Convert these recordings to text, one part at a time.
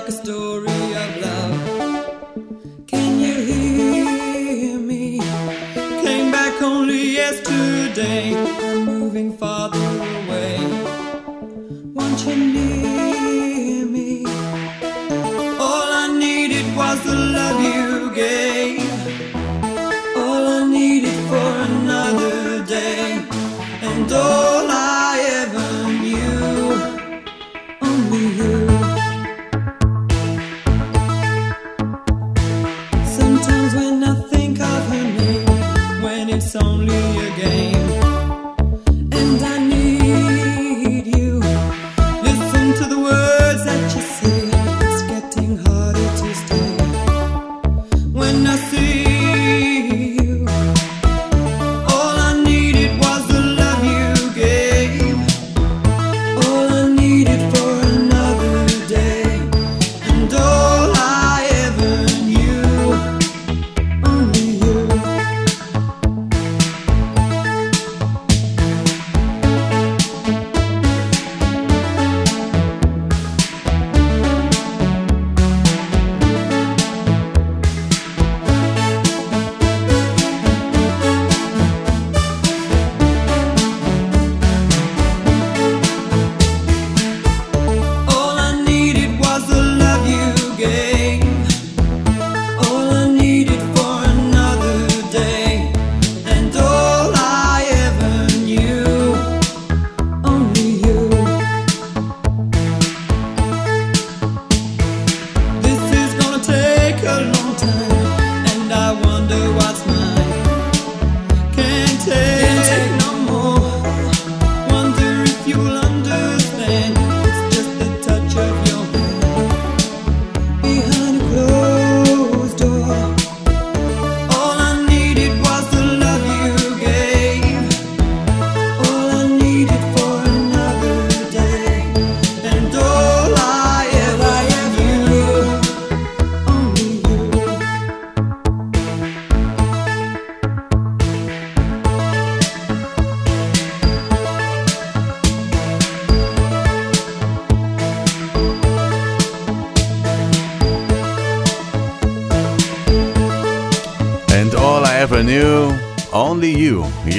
like a story of love. Can you hear me? Came back only yesterday.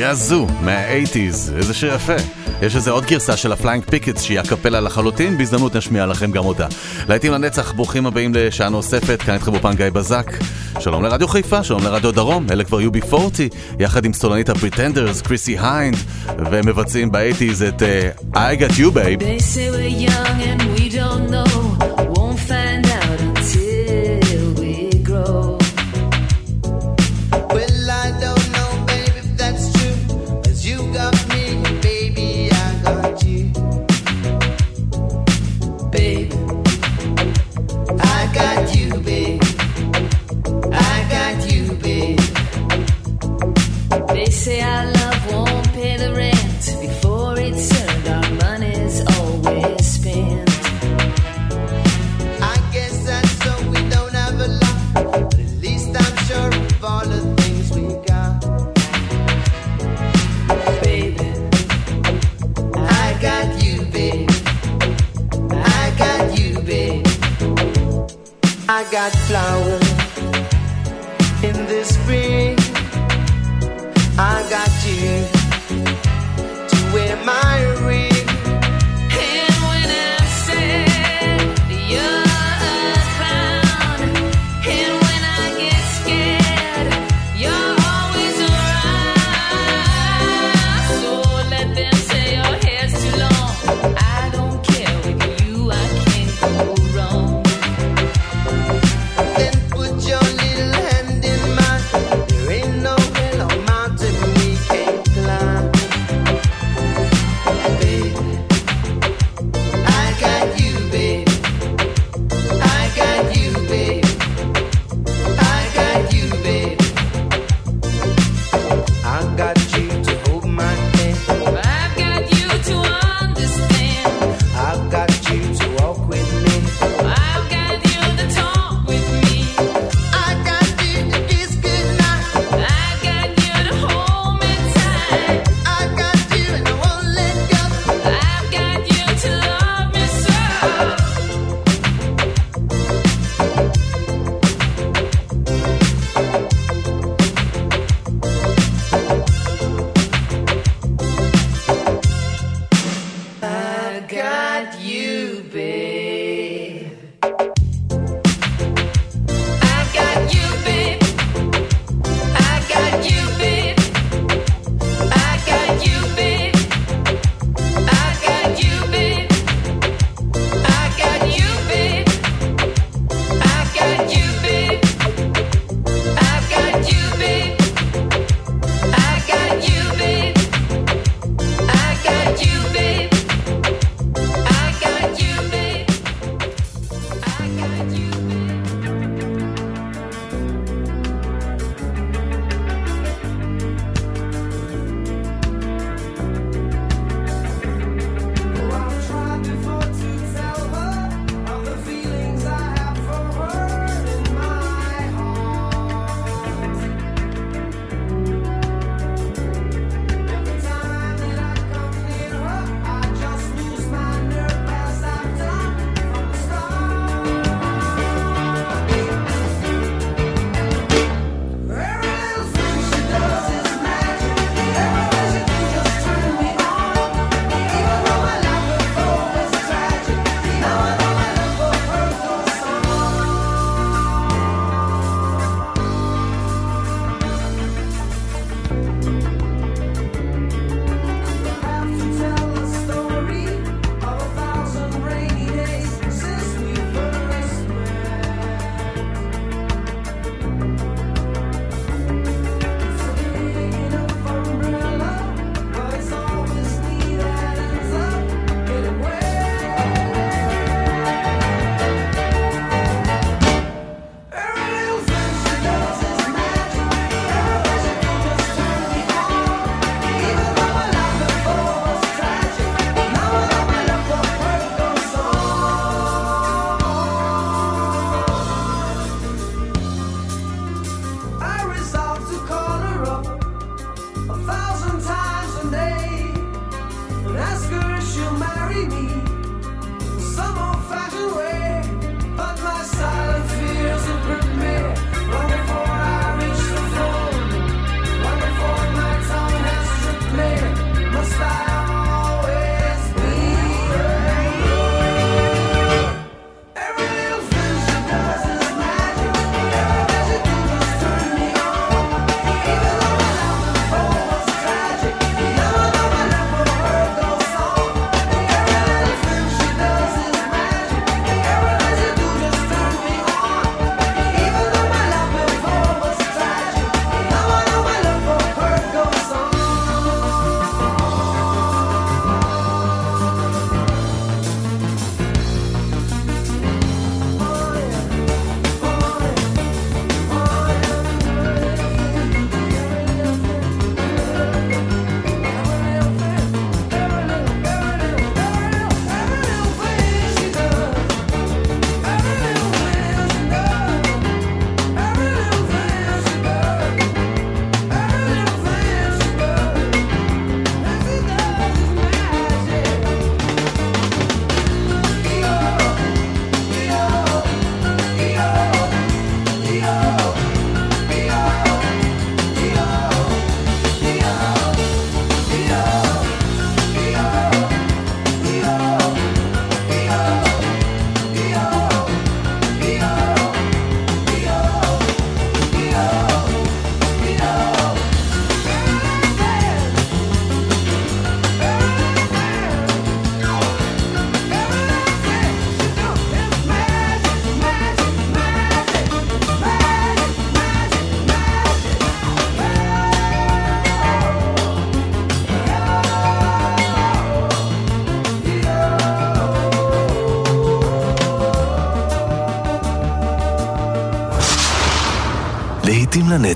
היה זו מה-80's, איזה שיר יפה. יש איזה עוד גרסה של ה Flying Pickets שהיא אקפלה לחלוטין, בהזדמנות נשמיע לכם גם אותה. להיטים לנצח, ברוכים הבאים לשעה נוספת, כאן איתכם אופן גיא בזק. שלום לרדיו חיפה, שלום לרדיו דרום, אלה כבר UB40, יחד עם סולנית ה Pretenders, קריסי היינד, ומבצעים מבצעים ב eighties את אה, I Got You Babe. They say we're young and we don't know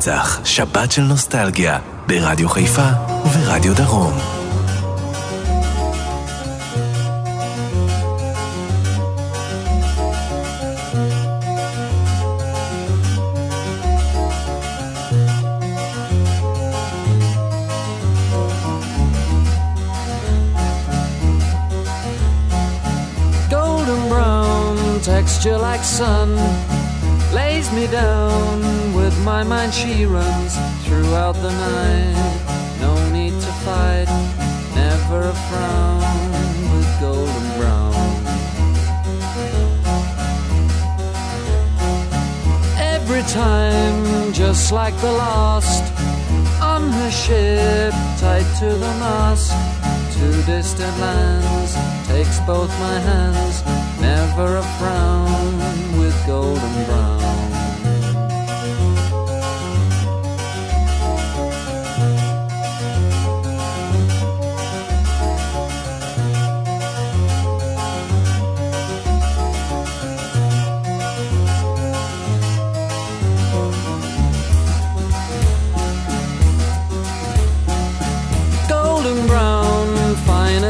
לנצח, שבת של נוסטלגיה, ברדיו חיפה וברדיו דרום. texture like sun lays me down my mind she runs throughout the night. No need to fight never a frown with golden brown. Every time just like the last on her ship tied to the mast to distant lands takes both my hands never a frown with golden brown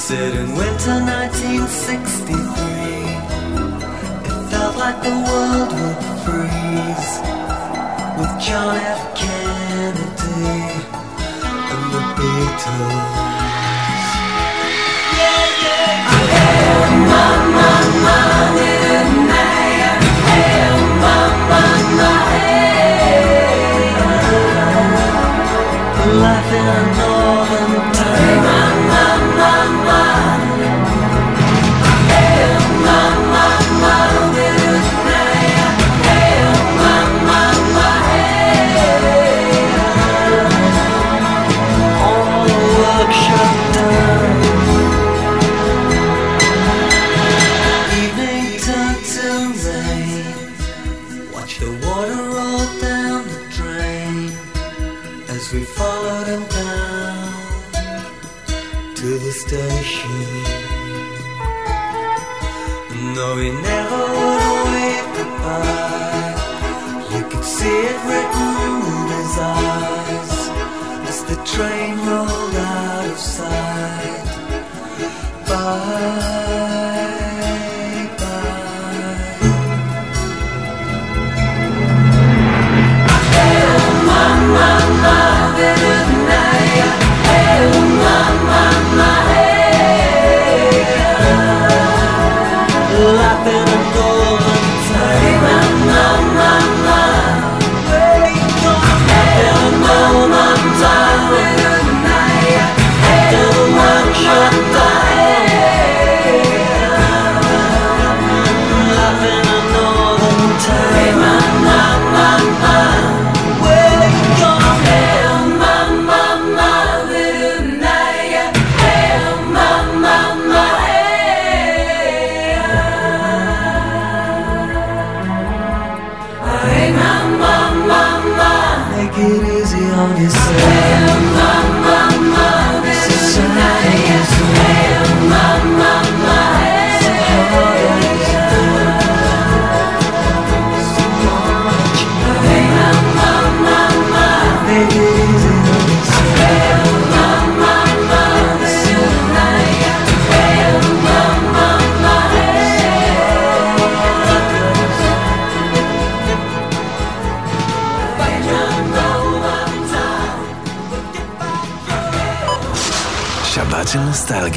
said in winter 1963, it felt like the world would freeze with John F. Kennedy and the Beatles. Yeah, yeah. I held my, my, my in air. Held my, my, my air. Life in a northern train rolled out of sight. But.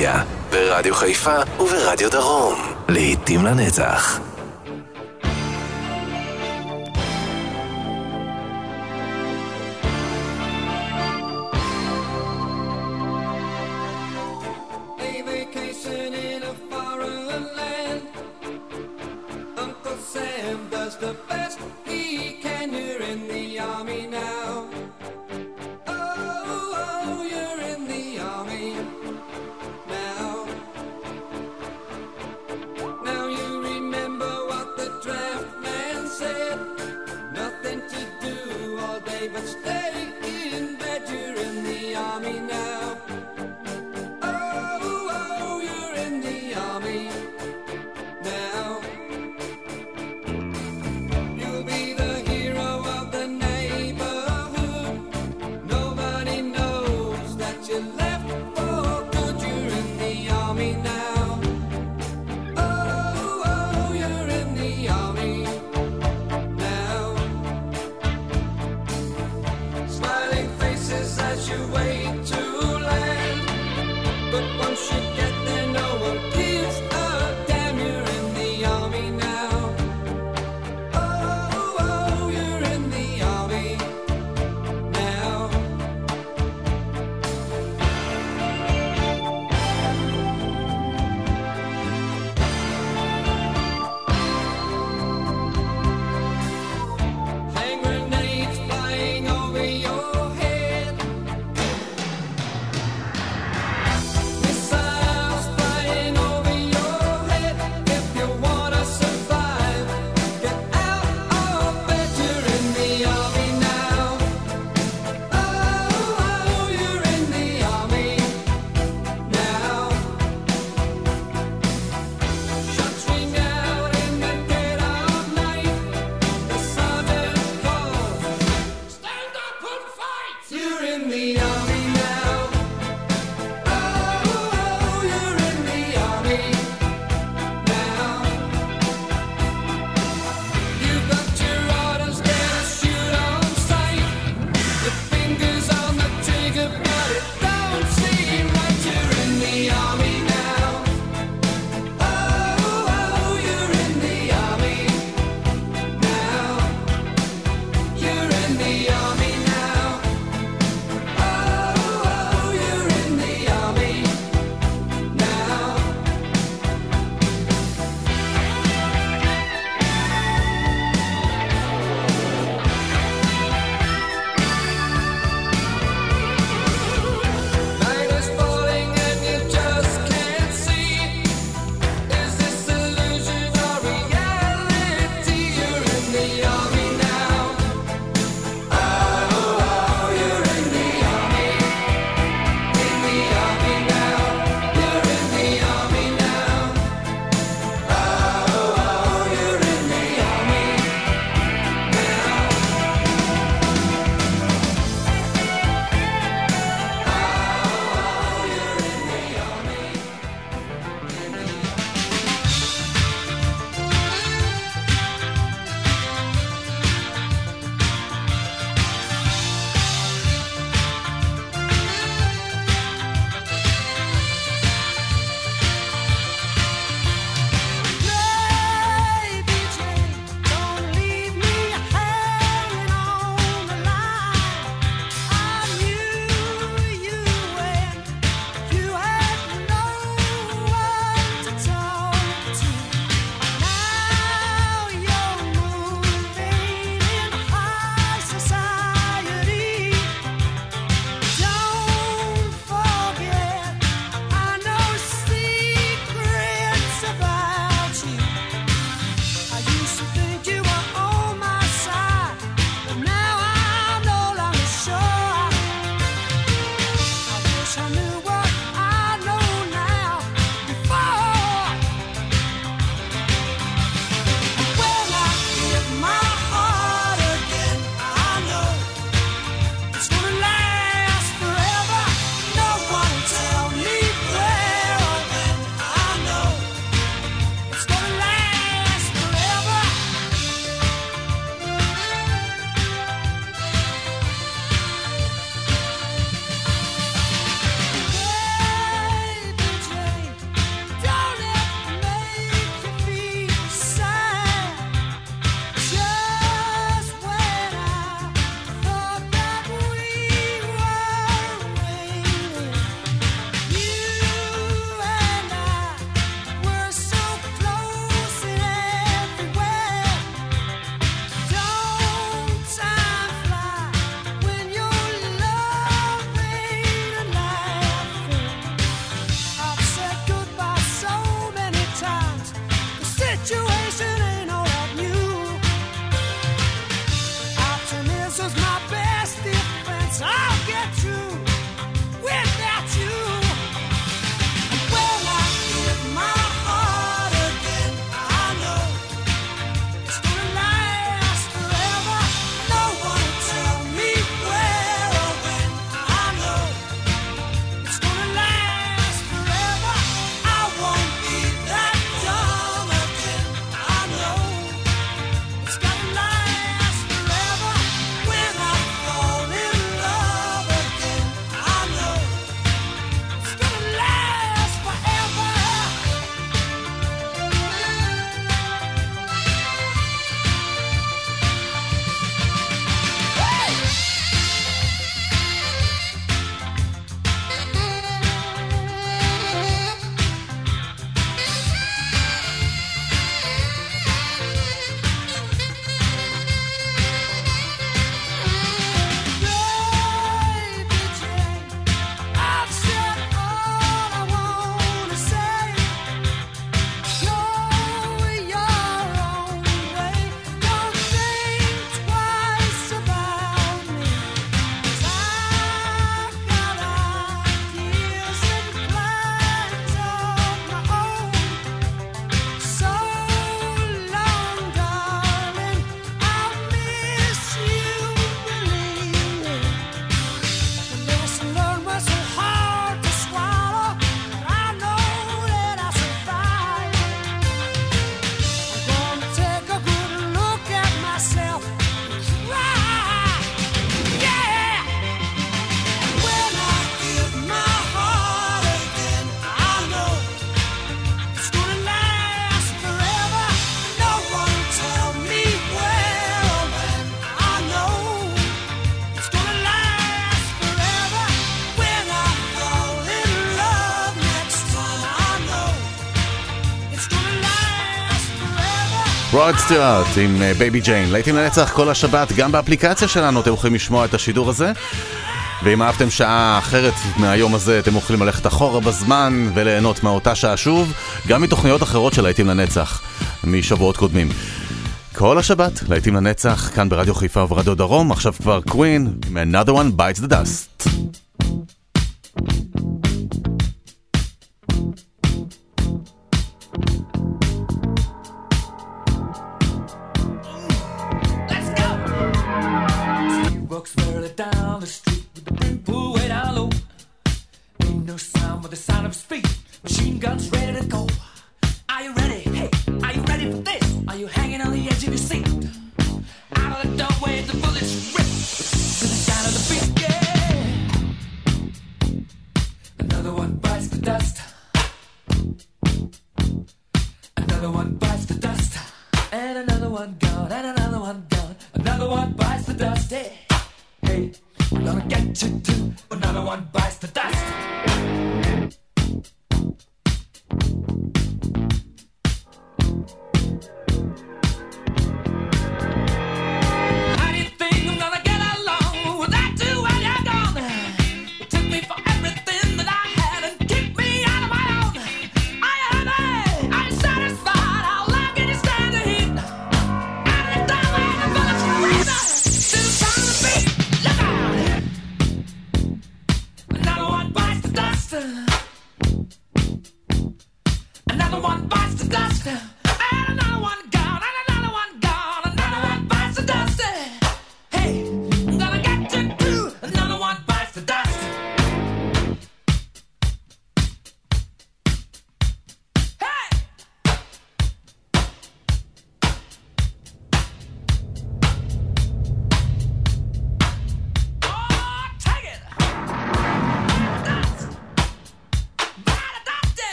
טכנולוגיה, ברדיו חיפה וברדיו דרום. לעתים לנצח. רוד סטיוארט עם אה, Baby Jane. להיטים לנצח כל השבת, גם באפליקציה שלנו אתם יכולים לשמוע את השידור הזה. ואם אהבתם שעה אחרת מהיום הזה, אתם יכולים ללכת אחורה בזמן וליהנות מאותה שעה שוב, גם מתוכניות אחרות של להיטים לנצח, משבועות קודמים. כל השבת, להיטים לנצח, כאן ברדיו חיפה וברדיו דרום, עכשיו כבר Queen, מ- another one bites the dust.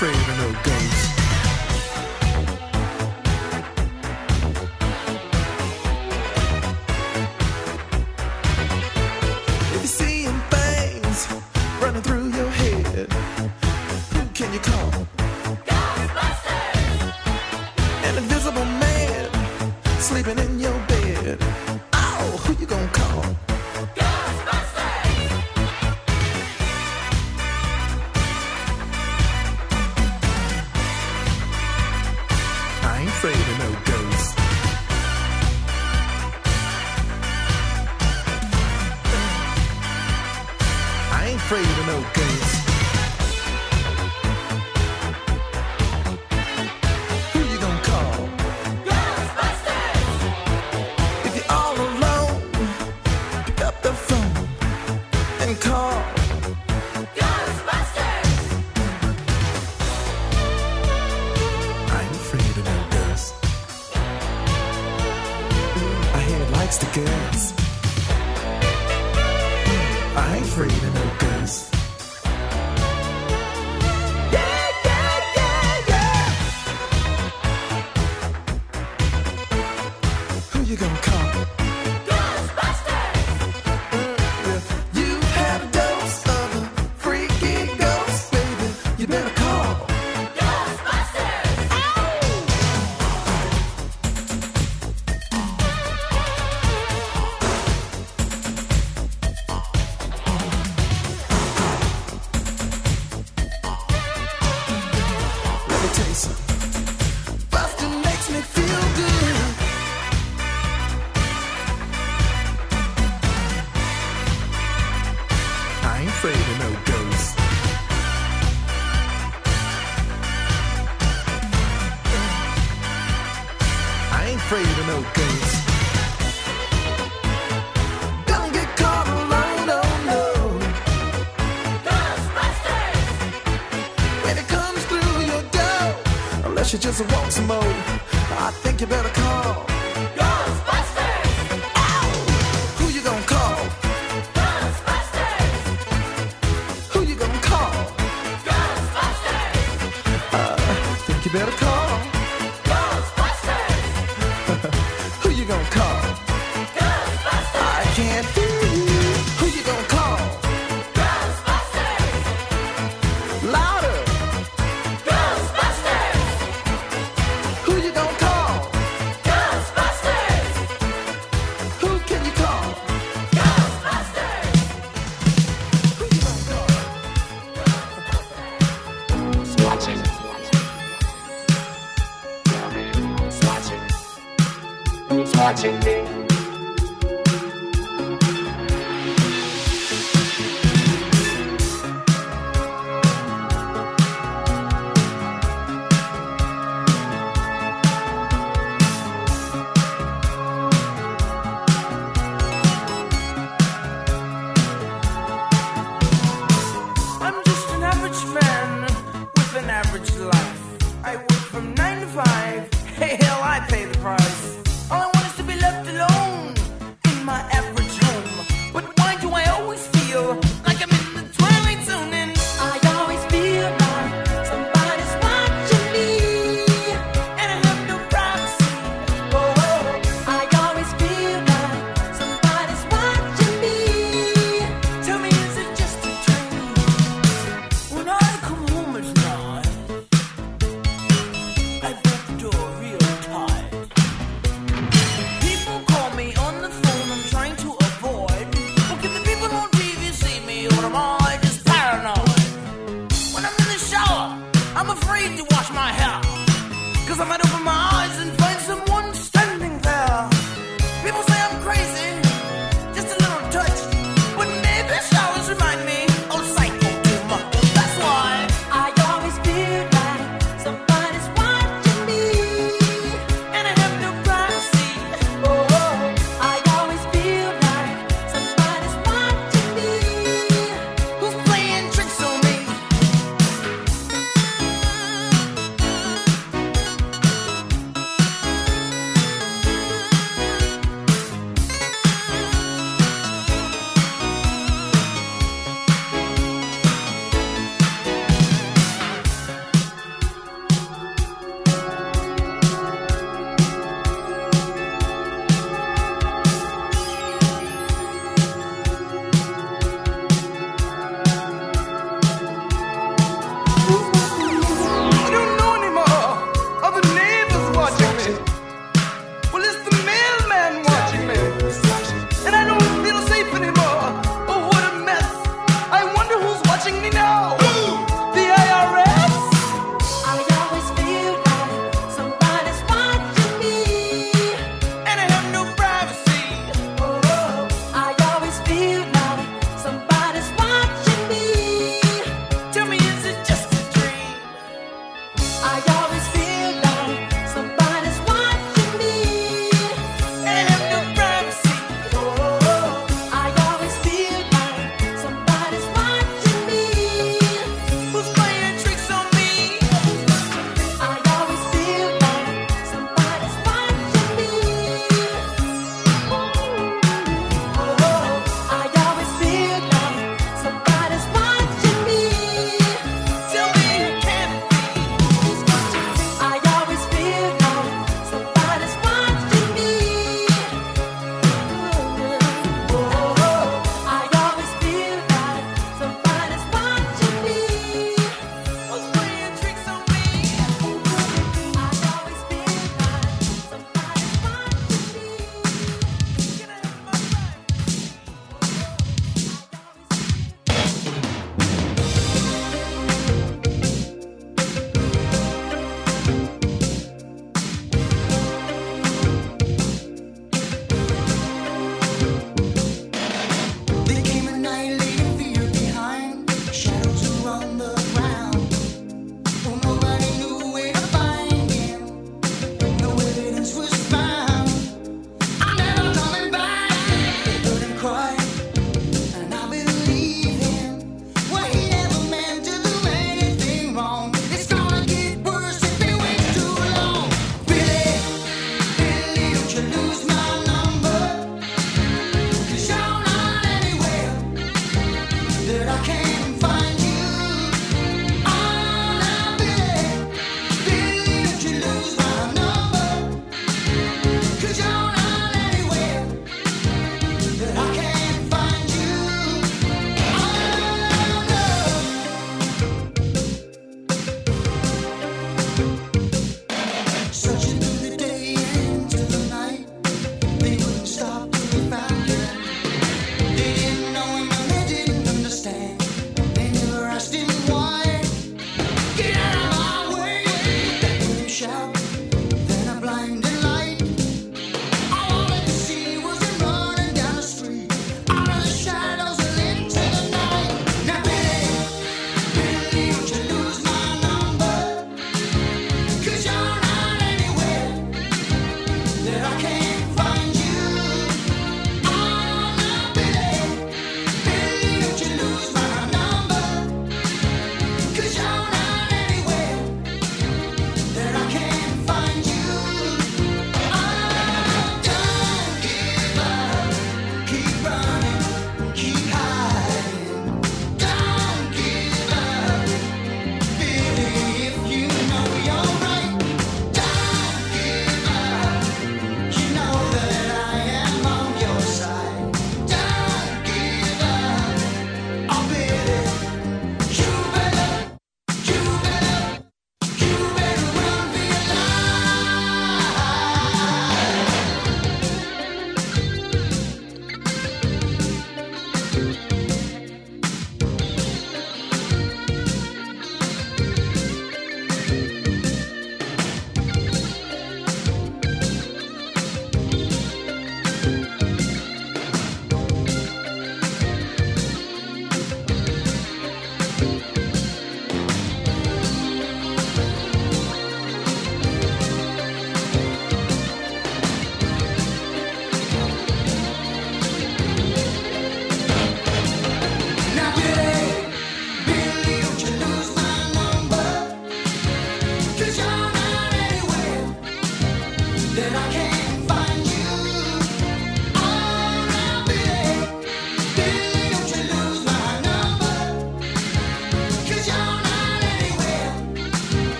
afraid of no ghost.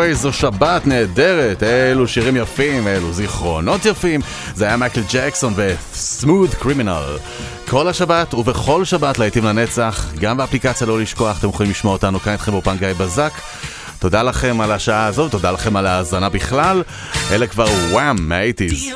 Away זו שבת נהדרת, אלו שירים יפים, אלו זיכרונות יפים. זה היה מייקל ג'קסון ו-Smooth Criminal. כל השבת ובכל שבת להיטים לנצח, גם באפליקציה לא לשכוח, אתם יכולים לשמוע אותנו כאן איתכם באופן גיא בזק. תודה לכם על השעה הזאת, תודה לכם על ההאזנה בכלל. אלה כבר וואם מהאיטיז.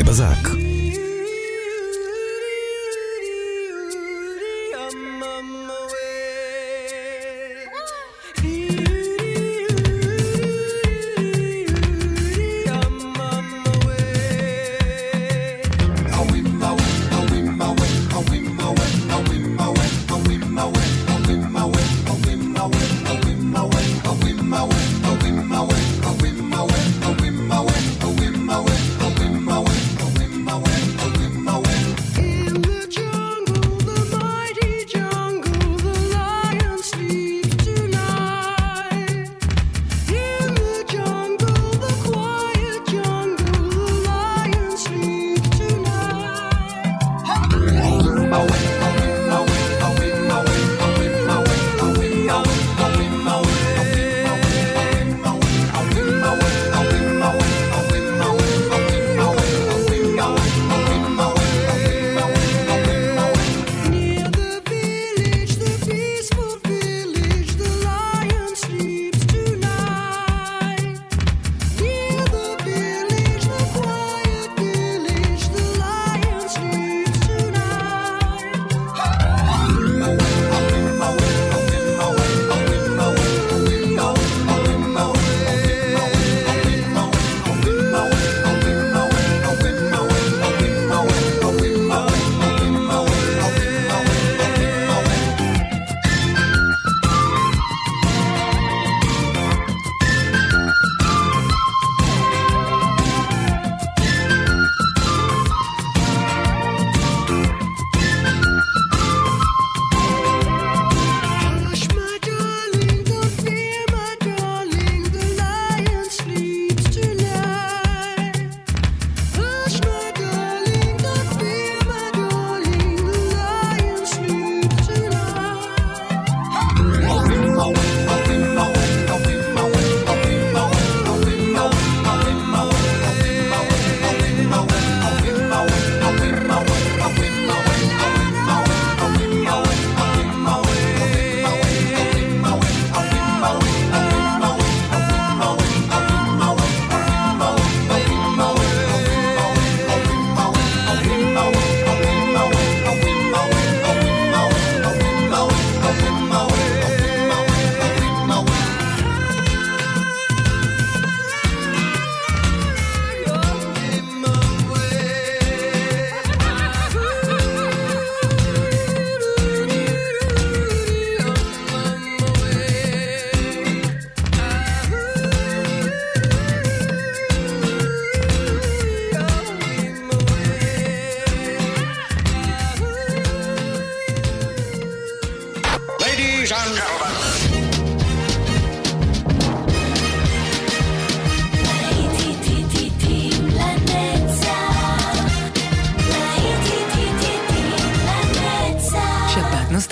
גיא בזק.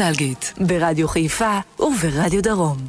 נוסטלגית, ברדיו חיפה וברדיו דרום.